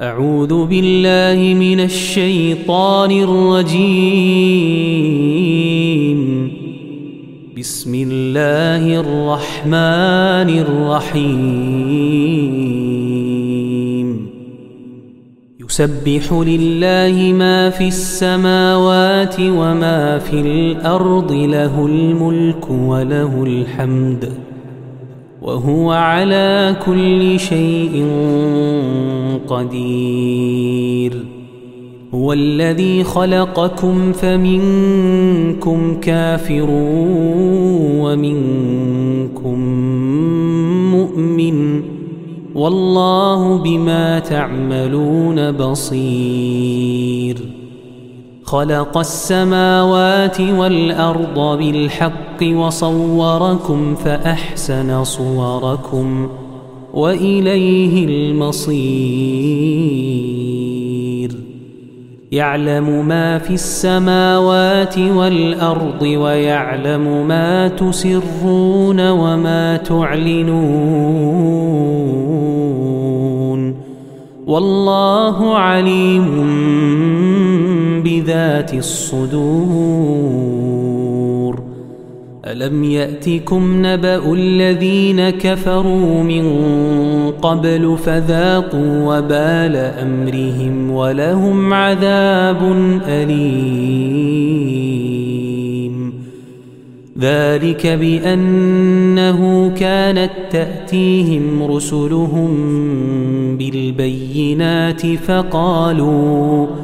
أعوذ بالله من الشيطان الرجيم. بسم الله الرحمن الرحيم. يسبح لله ما في السماوات وما في الأرض له الملك وله الحمد. وهو على كل شيء قدير. هو الذي خلقكم فمنكم كافر ومنكم مؤمن. والله بما تعملون بصير. خلق السماوات والأرض بالحق وصوركم فأحسن صوركم وإليه المصير. يعلم ما في السماوات والأرض ويعلم ما تسرون وما تعلنون. والله عليم بذات الصدور. ألم يأتكم نبأ الذين كفروا من قبل فذاقوا وبال أمرهم ولهم عذاب أليم. ذلك بأنه كانت تأتيهم رسلهم بالبينات فقالوا فقالوا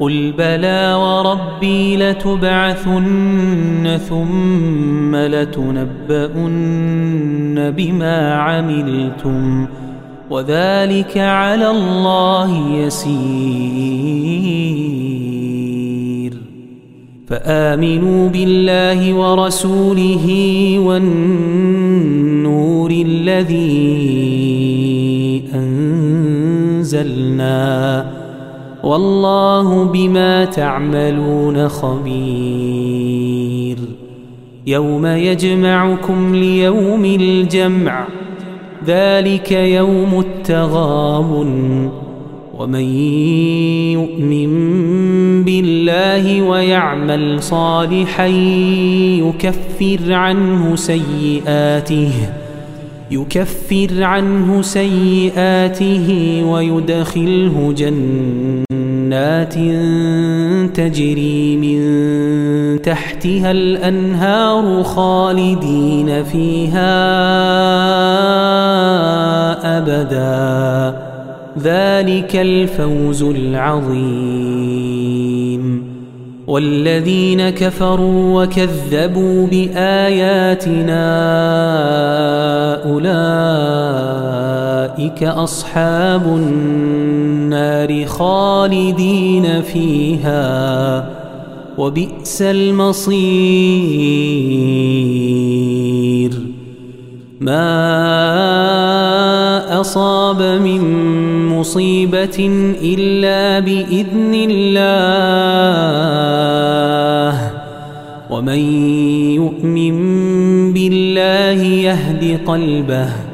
قل بلى وربي لتبعثن ثم لتنبؤن بما عملتم وذلك على الله يسير فآمنوا بالله ورسوله والنور الذي أنزلنا والله بما تعملون خبير. يوم يجمعكم ليوم الجمع ذلك يوم التغابن. ومن يؤمن بالله ويعمل صالحا يكفر عنه سيئاته يكفر عنه سيئاته ويدخله جنات تجري من تحتها الأنهار خالدين فيها أبدا. ذلك الفوز العظيم. والذين كفروا وكذبوا بآياتنا أولئك أصحاب النار خالدين فيها وبئس المصير. ما أصاب من مصيبة إلا بإذن الله ومن يؤمن بالله يهد قلبه.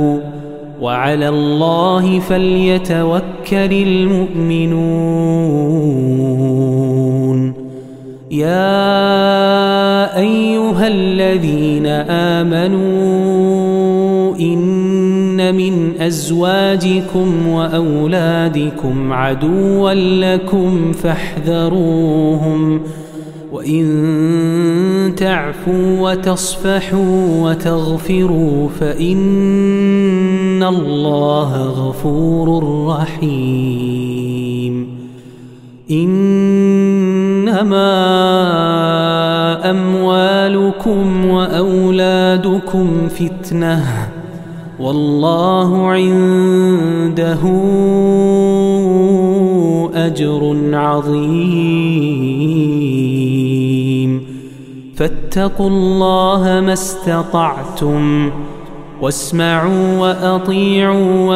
وعلى الله فليتوكل المؤمنون. يا أيها الذين إن يتخذون من أزواجكم وأولادكم عدوا لكم فاحذروهم. وإن تعفوا وتصفحوا وتغفروا فإن الله غفور رحيم إنما أموالكم وأولادكم فتنةٌ والله عنده أجر عظيم فاتقوا الله ما استطعتم واسمعوا وأطيعوا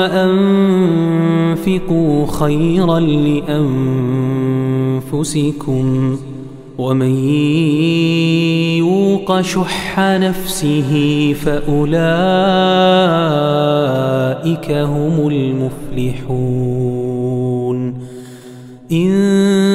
وأنفقوا خيرا لأنفسكم ومن يوق شح نفسه فأولئك هم المفلحون إن